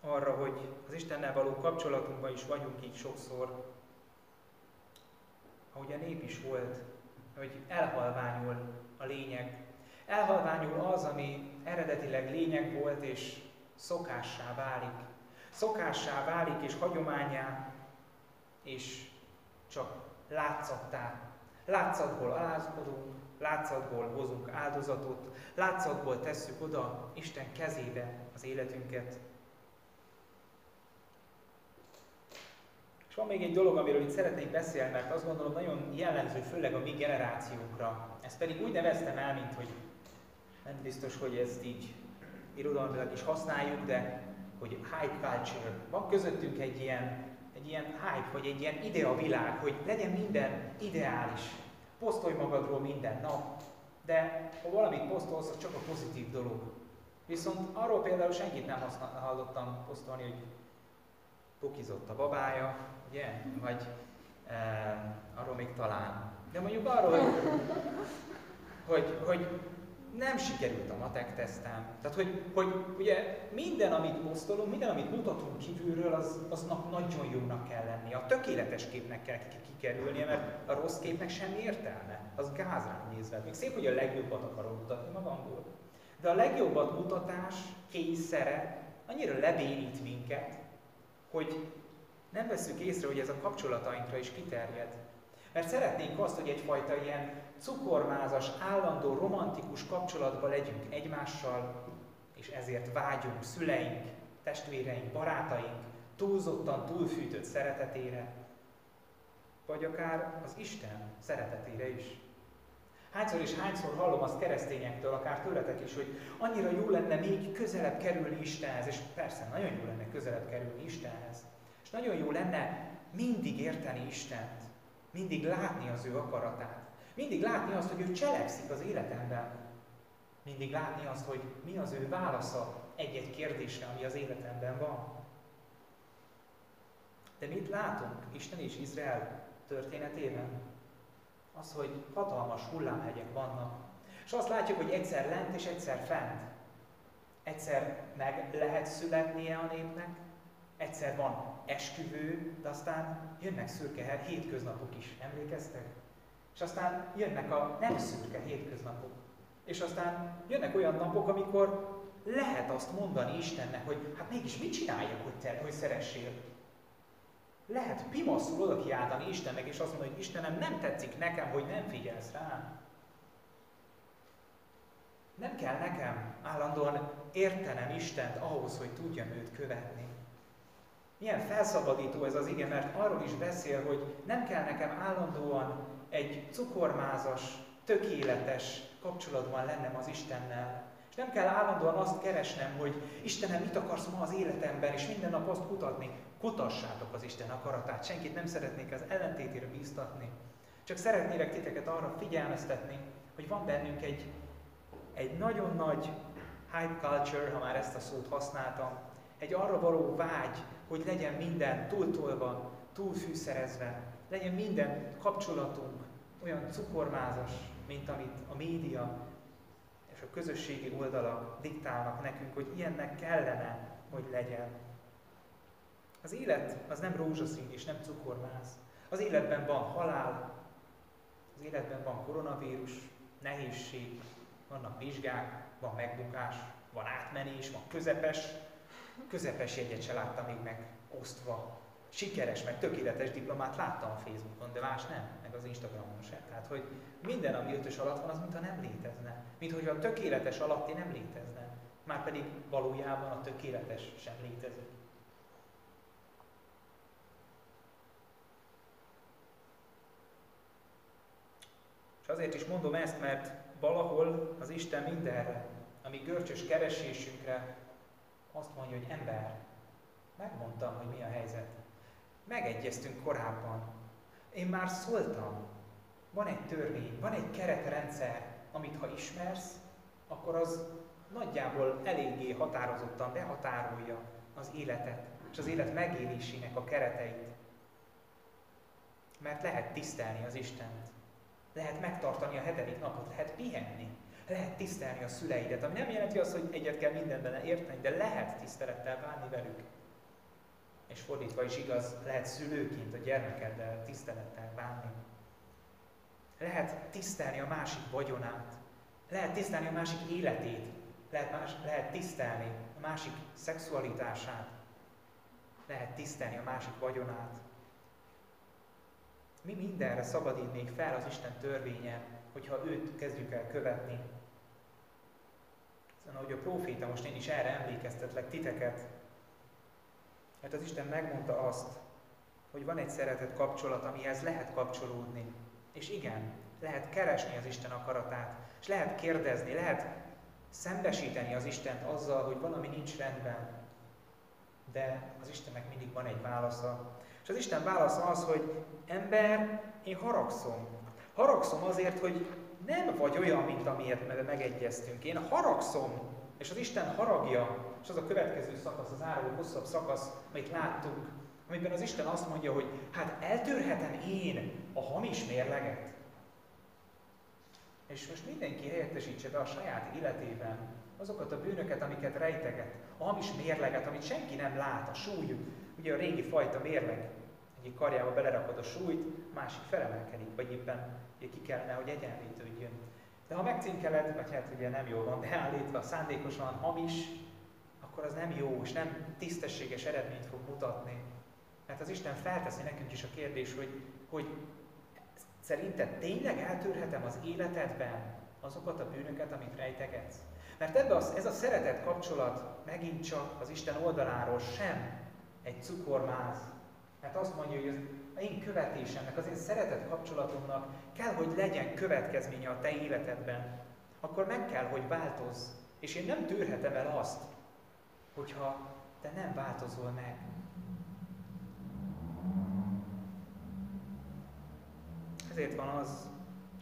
arra, hogy az Istennel való kapcsolatunkban is vagyunk így sokszor, ahogy a nép is volt, hogy elhalványul a lényeg. Elhalványul az, ami eredetileg lényeg volt, és szokássá válik. Szokássá válik, és hagyományá, és csak látszattá. Látszatból alázkodunk, látszatból hozunk áldozatot, látszatból tesszük oda Isten kezébe az életünket. És van még egy dolog, amiről itt szeretnék beszélni, mert azt gondolom nagyon jellemző, főleg a mi generációkra. Ezt pedig úgy neveztem el, mint hogy nem biztos, hogy ezt így irodalmilag is használjuk, de hogy hype culture. Van közöttünk egy ilyen, egy ilyen hype, vagy egy ilyen idea világ, hogy legyen minden ideális. Posztolj magadról minden nap, de ha valamit posztolsz, az csak a pozitív dolog. Viszont arról például senkit nem hallottam posztolni, hogy pukizott a babája, ugye? Vagy e, arról még talán. De mondjuk arról, hogy, hogy, hogy nem sikerült a matek tesztem. Tehát, hogy, hogy ugye minden, amit posztolunk, minden, amit mutatunk kívülről, az, aznak nagyon jónak kell lennie. A tökéletes képnek kell kikerülnie, mert a rossz képnek semmi értelme. Az gáz nézve. Még szép, hogy a legjobbat akarom mutatni magamból. De a legjobbat mutatás kényszere annyira lebénít minket, hogy nem veszük észre, hogy ez a kapcsolatainkra is kiterjed. Mert szeretnénk azt, hogy egyfajta ilyen cukormázas, állandó, romantikus kapcsolatban legyünk egymással, és ezért vágyunk szüleink, testvéreink, barátaink túlzottan túlfűtött szeretetére, vagy akár az Isten szeretetére is. Hányszor és hányszor hallom azt keresztényektől, akár tőletek is, hogy annyira jó lenne még közelebb kerülni Istenhez, és persze nagyon jó lenne közelebb kerülni Istenhez. És nagyon jó lenne mindig érteni Istent, mindig látni az ő akaratát, mindig látni azt, hogy ő cselekszik az életemben, mindig látni azt, hogy mi az ő válasza egy-egy kérdésre, ami az életemben van. De mit látunk Isten és Izrael történetében? Az, hogy hatalmas hullámhegyek vannak. És azt látjuk, hogy egyszer lent és egyszer fent. Egyszer meg lehet születnie a népnek, egyszer van esküvő, de aztán jönnek szürke hétköznapok is. Emlékeztek? És aztán jönnek a nem szürke hétköznapok. És aztán jönnek olyan napok, amikor lehet azt mondani Istennek, hogy hát mégis mit csináljak, hogy te, hogy szeressél? Lehet pimaszul oda kiáltani Istennek, és azt mondani, hogy Istenem, nem tetszik nekem, hogy nem figyelsz rám. Nem kell nekem állandóan értenem Istent ahhoz, hogy tudjam őt követni. Milyen felszabadító ez az ige, mert arról is beszél, hogy nem kell nekem állandóan egy cukormázas, tökéletes kapcsolatban lennem az Istennel. És nem kell állandóan azt keresnem, hogy Istenem, mit akarsz ma az életemben, és minden nap azt kutatni. Kutassátok az Isten akaratát. Senkit nem szeretnék az ellentétére bíztatni. Csak szeretnélek titeket arra figyelmeztetni, hogy van bennünk egy, egy nagyon nagy hype culture, ha már ezt a szót használtam, egy arra való vágy, hogy legyen minden túltolva, túlfűszerezve, legyen minden kapcsolatunk olyan cukormázas, mint amit a média és a közösségi oldalak diktálnak nekünk, hogy ilyennek kellene, hogy legyen. Az élet az nem rózsaszín és nem cukormáz. Az életben van halál, az életben van koronavírus, nehézség, vannak vizsgák, van megbukás, van átmenés, van közepes, közepes jegyet se láttam még meg osztva. Sikeres, meg tökéletes diplomát láttam a Facebookon, de más nem, meg az Instagramon sem. Tehát, hogy minden, ami ötös alatt van, az mintha nem létezne. Mint hogy a tökéletes alatti nem létezne. Márpedig valójában a tökéletes sem létezik. És azért is mondom ezt, mert valahol az Isten mindenre, ami görcsös keresésünkre azt mondja, hogy ember, megmondtam, hogy mi a helyzet. Megegyeztünk korábban. Én már szóltam. Van egy törvény, van egy keretrendszer, amit ha ismersz, akkor az nagyjából eléggé határozottan behatárolja az életet, és az élet megélésének a kereteit. Mert lehet tisztelni az Istent. Lehet megtartani a hetedik napot, lehet pihenni. Lehet tisztelni a szüleidet, ami nem jelenti azt, hogy egyet kell mindenben érteni, de lehet tisztelettel bánni velük. És fordítva is igaz, lehet szülőként a gyermekeddel tisztelettel bánni. Lehet tisztelni a másik vagyonát, lehet tisztelni a másik életét, lehet, más, lehet tisztelni a másik szexualitását, lehet tisztelni a másik vagyonát. Mi mindenre szabadít fel az Isten törvénye, hogyha őt kezdjük el követni. Szóval, ahogy a próféta, most én is erre emlékeztetlek titeket, mert az Isten megmondta azt, hogy van egy szeretett kapcsolat, amihez lehet kapcsolódni. És igen, lehet keresni az Isten akaratát, és lehet kérdezni, lehet szembesíteni az Istent azzal, hogy valami nincs rendben. De az Istennek mindig van egy válasza. És az Isten válasza az, hogy ember, én haragszom. Haragszom azért, hogy nem vagy olyan, mint amiért megegyeztünk. Én haragszom, és az Isten haragja, és az a következő szakasz, az áruló hosszabb szakasz, amit láttunk, amiben az Isten azt mondja, hogy hát eltörhetem én a hamis mérleget. És most mindenki helyettesítse be a saját életében azokat a bűnöket, amiket rejteget, a hamis mérleget, amit senki nem lát, a súly, ugye a régi fajta mérleg, egyik karjába belerakod a súlyt, másik felemelkedik, vagy éppen ki kellene, hogy egyenlítődjön. De ha megcinkeled, vagy hát ugye nem jól van beállítva, szándékosan hamis, akkor az nem jó, és nem tisztességes eredményt fog mutatni. Mert az Isten felteszi nekünk is a kérdés, hogy, hogy szerinted tényleg eltörhetem az életedben azokat a bűnöket, amit rejtegetsz? Mert ebbe az, ez a szeretet kapcsolat megint csak az Isten oldaláról sem egy cukormáz. Mert azt mondja, hogy az én követésemnek, az én szeretet kapcsolatomnak kell, hogy legyen következménye a te életedben. Akkor meg kell, hogy változz. És én nem tűrhetem el azt, hogyha te nem változol meg. Ezért van az,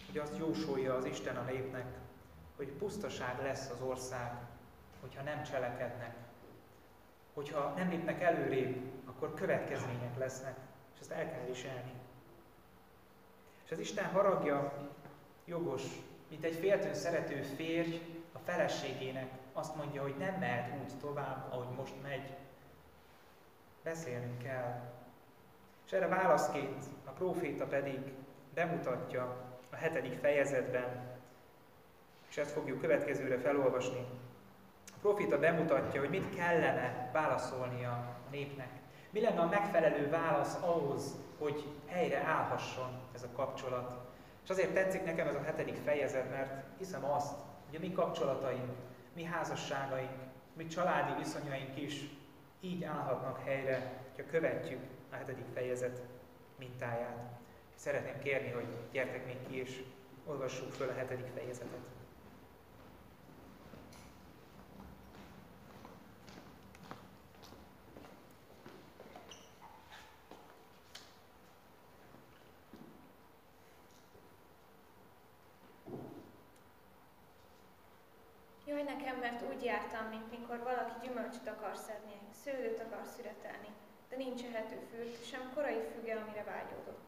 hogy azt jósolja az Isten a népnek, hogy pusztaság lesz az ország, hogyha nem cselekednek. Hogyha nem lépnek előrébb, akkor következmények lesznek, és ezt el kell viselni. Az Isten haragja jogos, mint egy féltőn szerető férj a feleségének azt mondja, hogy nem mehet úgy tovább, ahogy most megy. Beszélnünk kell. És erre válaszként a próféta pedig bemutatja a hetedik fejezetben, és ezt fogjuk következőre felolvasni. A profita bemutatja, hogy mit kellene válaszolnia a népnek. Mi lenne a megfelelő válasz ahhoz, hogy helyre állhasson ez a kapcsolat. És azért tetszik nekem ez a hetedik fejezet, mert hiszem azt, hogy a mi kapcsolataink, mi házasságaink, mi családi viszonyaink is így állhatnak helyre, ha követjük a hetedik fejezet mintáját. Szeretném kérni, hogy gyertek még ki, és olvassuk föl a hetedik fejezetet. Jaj nekem, mert úgy jártam, mint mikor valaki gyümölcsöt akar szedni, szőlőt akar szüretelni, de nincs ehető fürt, sem korai füge, amire vágyódott.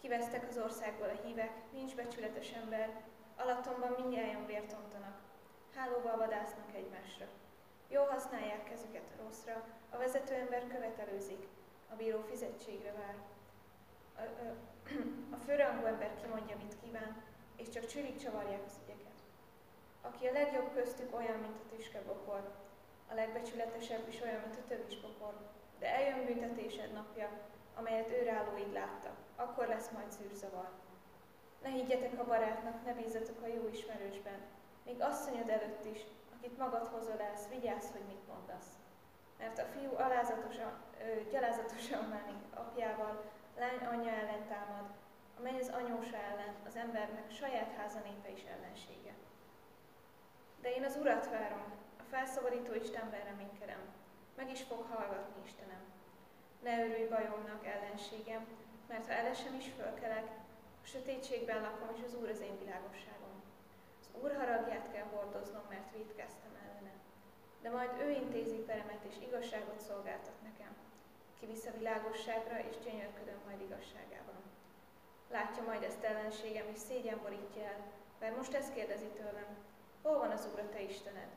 Kivesztek az országból a hívek, nincs becsületes ember, alattomban mindjárt vért ontanak. Hálóval vadásznak egymásra. Jól használják kezüket a rosszra, a vezető ember követelőzik, a bíró fizetségre vár. A, a, a főrangú ember kimondja, mit kíván, és csak csürig csavarják az. Aki a legjobb köztük olyan, mint a tüskebokor, a legbecsületesebb is olyan, mint a tövisbokor. De eljön büntetésed napja, amelyet őrállóid láttak. Akkor lesz majd szűrzavar. Ne higgyetek a barátnak, ne bízzatok a jó ismerősben. Még asszonyod előtt is, akit magad hozolálsz, vigyázz, hogy mit mondasz. Mert a fiú alázatosan, ö, gyalázatosan bánik apjával, lány anyja ellen támad, amely az anyósa ellen, az embernek saját háza népe is ellensége. De én az Urat várom, a felszabadító Istenben reménykedem. Meg is fog hallgatni Istenem. Ne örülj bajomnak, ellenségem, mert ha elesem is fölkelek, a sötétségben lakom, és az Úr az én világosságom. Az Úr haragját kell hordoznom, mert védkeztem ellene. De majd ő intézi peremet, és igazságot szolgáltat nekem. Kivisz a világosságra, és gyönyörködöm majd igazságában. Látja majd ezt ellenségem, és szégyen borítja el, mert most ezt kérdezi tőlem, hol van az Úr a te Istened?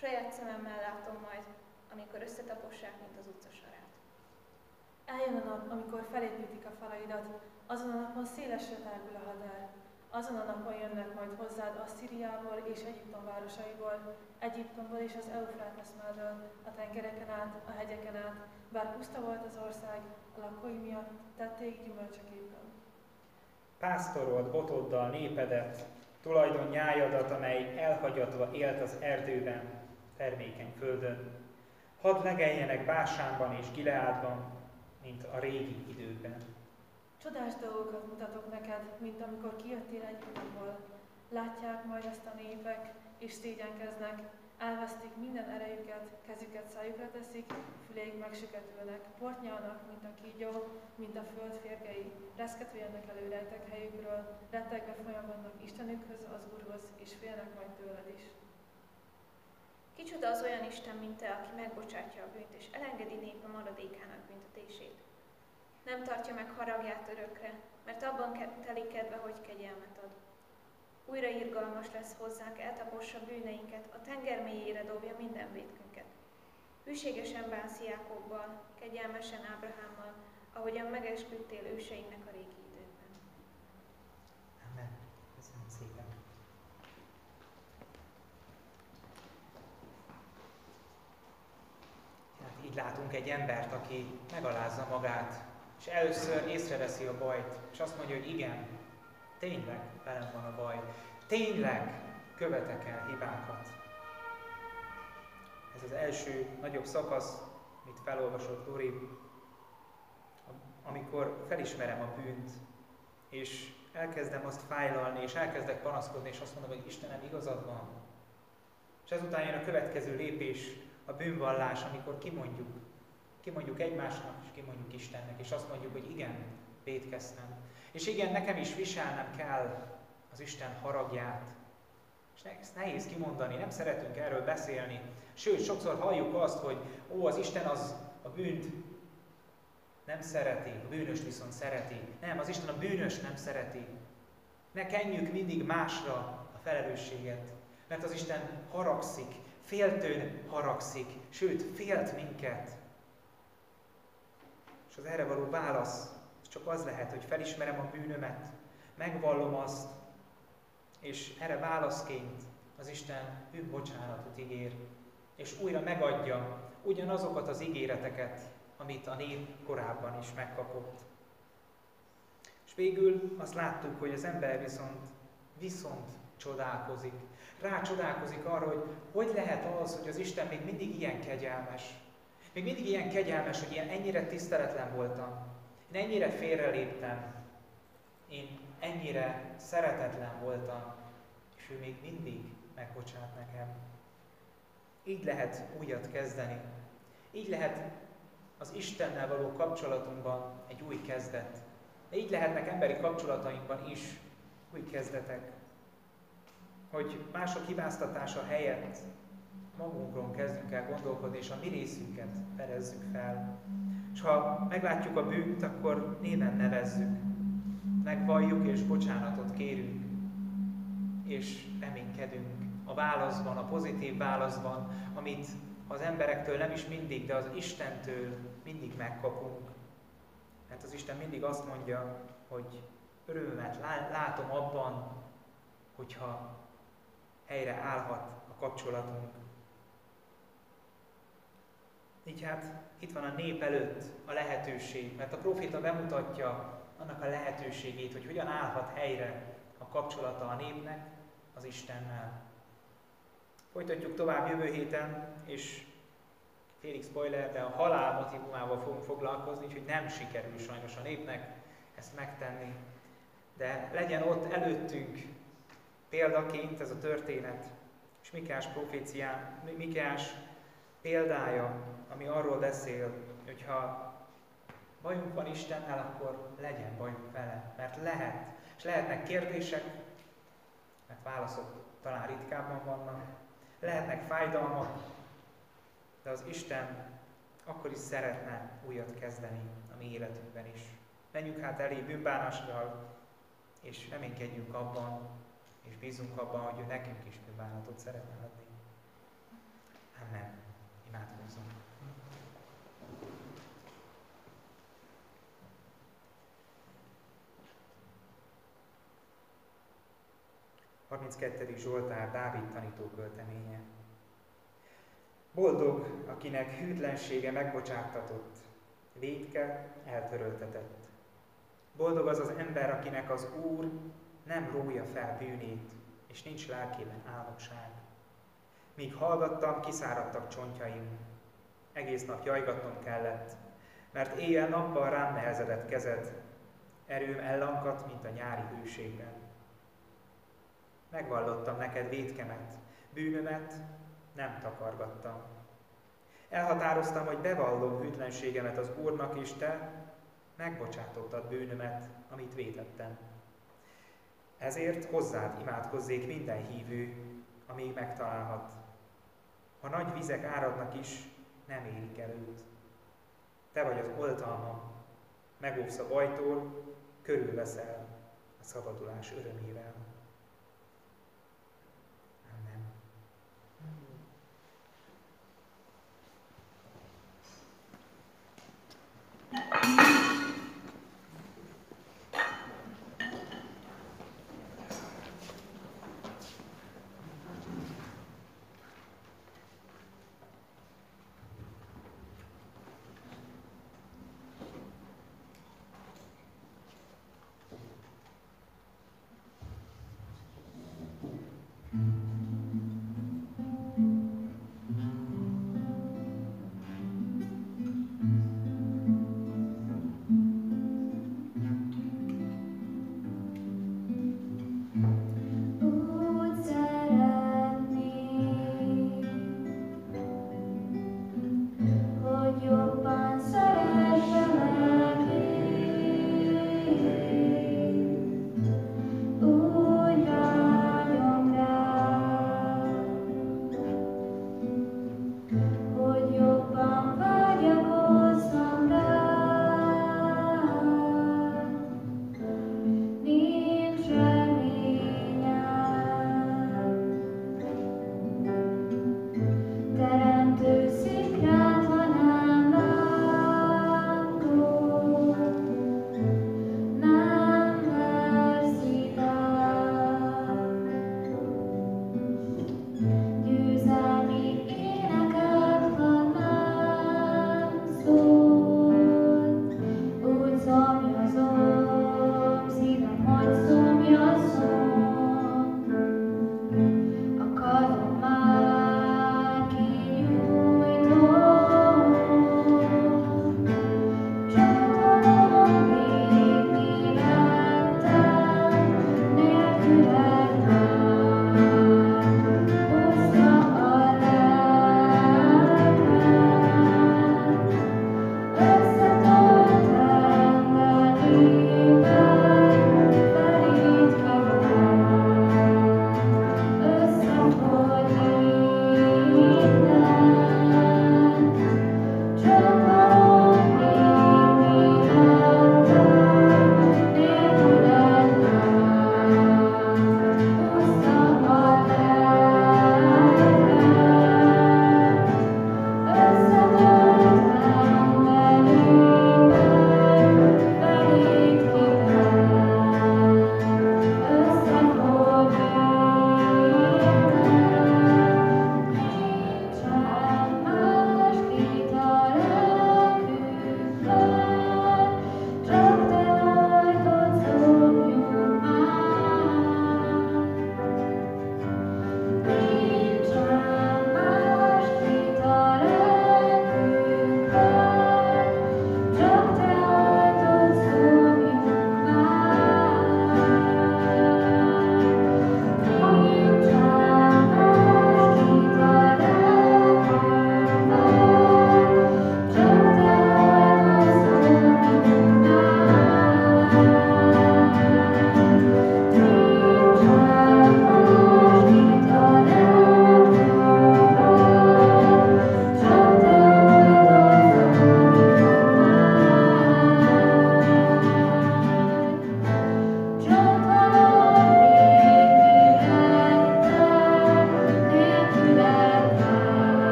Saját szememmel látom majd, amikor összetapossák, mint az utcasarát. Eljön a nap, amikor felépítik a falaidat, azon a napon szélesre tágul a hadár. Azon a napon jönnek majd hozzád Asszíriából és Egyiptom városaiból, Egyiptomból és az Eufrátesz mellől, a tengereken át, a hegyeken át, bár puszta volt az ország, a lakói miatt tették gyümölcsöképpen. Pásztorolt botoddal népedet, tulajdon nyájadat, amely elhagyatva élt az erdőben, termékeny földön. Hadd legeljenek Básánban és Gileádban, mint a régi időkben. Csodás dolgokat mutatok neked, mint amikor kijöttél Egyiptomból. Látják majd ezt a népek, és szégyenkeznek, elvesztik minden erejüket, kezüket szájukra teszik, füléig megsüketülnek, portnyalnak, mint a kígyó, mint a föld férgei, reszketve jönnek elő rejtek helyükről, rettegve folyamodnak Istenükhöz, az Úrhoz, és félnek majd tőled is. Kicsoda az olyan Isten, mint te, aki megbocsátja a bűnt, és elengedi népe maradékának büntetését. Nem tartja meg haragját örökre, mert abban telik kedve, hogy kegyelmet ad. Újra irgalmas lesz hozzánk, eltapossa bűneinket, a tenger mélyére dobja minden vétkünket. Hűségesen bánsz Jákobbal, kegyelmesen Ábrahámmal, ahogyan megesküdtél őseinknek a régi időkben. Amen. Köszönöm szépen. Hát így látunk egy embert, aki megalázza magát, és először észreveszi a bajt, és azt mondja, hogy igen, tényleg velem van a baj, tényleg követek el hibákat. Ez az első nagyobb szakasz, amit felolvasott Lori, amikor felismerem a bűnt, és elkezdem azt fájlalni, és elkezdek panaszkodni, és azt mondom, hogy Istenem, igazad van. És ezután jön a következő lépés, a bűnvallás, amikor kimondjuk, kimondjuk egymásnak, és kimondjuk Istennek, és azt mondjuk, hogy igen, védkeztem. És igen, nekem is viselnem kell az Isten haragját. És ezt nehéz kimondani, nem szeretünk erről beszélni. Sőt, sokszor halljuk azt, hogy ó, az Isten az a bűnt nem szereti, a bűnös viszont szereti. Nem, az Isten a bűnös nem szereti. Ne kenjük mindig másra a felelősséget, mert az Isten haragszik, féltőn haragszik, sőt, félt minket. És az erre való válasz csak az lehet, hogy felismerem a bűnömet, megvallom azt, és erre válaszként az Isten bűnbocsánatot ígér, és újra megadja ugyanazokat az ígéreteket, amit a nép korábban is megkapott. És végül azt láttuk, hogy az ember viszont, viszont csodálkozik. Rácsodálkozik arra, hogy hogy lehet az, hogy az Isten még mindig ilyen kegyelmes. Még mindig ilyen kegyelmes, hogy ilyen ennyire tiszteletlen voltam. Én ennyire félreléptem. Én ennyire szeretetlen voltam. És ő még mindig megbocsát nekem. Így lehet újat kezdeni. Így lehet az Istennel való kapcsolatunkban egy új kezdet. De így lehetnek emberi kapcsolatainkban is új kezdetek. Hogy mások hibáztatása helyett magunkon kezdünk el gondolkodni, és a mi részünket fedezzük fel. És ha meglátjuk a bűnt, akkor néven nevezzük. Megvalljuk és bocsánatot kérünk. És reménykedünk a válaszban, a pozitív válaszban, amit az emberektől nem is mindig, de az Istentől mindig megkapunk. Mert az Isten mindig azt mondja, hogy örömet látom abban, hogyha helyre állhat a kapcsolatunk. Így hát itt van a nép előtt a lehetőség, mert a proféta bemutatja annak a lehetőségét, hogy hogyan állhat helyre a kapcsolata a népnek az Istennel. Folytatjuk tovább jövő héten, és félig spoiler, de a halál motivumával fogunk foglalkozni, úgyhogy nem sikerül sajnos a népnek ezt megtenni. De legyen ott előttünk példaként ez a történet, és Mikás profécián, Mikás példája, ami arról beszél, hogy ha bajunk van Istennel, akkor legyen bajunk vele, mert lehet. És lehetnek kérdések, mert válaszok talán ritkábban vannak, lehetnek fájdalmak, de az Isten akkor is szeretne újat kezdeni a mi életünkben is. Menjünk hát elé bűnbánással, és reménykedjünk abban, és bízunk abban, hogy ő nekünk is bűnbánatot szeretne adni. Amen. Imádkozzunk. 32. Zsoltár Dávid tanító költeménye. Boldog, akinek hűtlensége megbocsáttatott, védke eltöröltetett. Boldog az az ember, akinek az Úr nem rója fel bűnét, és nincs lelkében álmokság. Míg hallgattam, kiszáradtak csontjaim. Egész nap jajgatnom kellett, mert éjjel-nappal rám nehezedett kezed, erőm ellankadt, mint a nyári hőségben. Megvallottam neked védkemet, bűnömet nem takargattam. Elhatároztam, hogy bevallom hűtlenségemet az Úrnak, és te megbocsátottad bűnömet, amit vétettem. Ezért hozzád imádkozzék minden hívő, amíg megtalálhat. Ha nagy vizek áradnak is, nem érik el őt. Te vagy az oltalmam, megóvsz a bajtól, körülveszel a szabadulás örömével.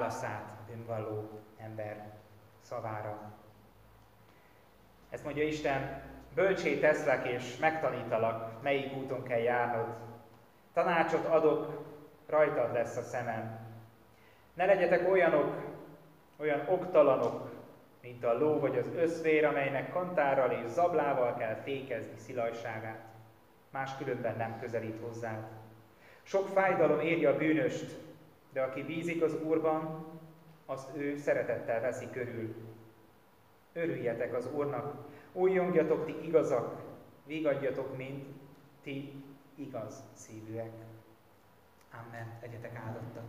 Válaszát bűnvalló ember szavára. Ezt mondja Isten, bölcsé teszlek és megtanítalak, melyik úton kell járnod. Tanácsot adok, rajtad lesz a szemem. Ne legyetek olyanok, olyan oktalanok, mint a ló vagy az összvér, amelynek kantárral és zablával kell fékezni szilajságát. Máskülönben nem közelít hozzád. Sok fájdalom éri a bűnöst, de aki bízik az Úrban, azt ő szeretettel veszi körül. Örüljetek az Úrnak, újjongjatok ti igazak, vigadjatok mind ti igaz szívűek. Amen. Legyetek áldottak.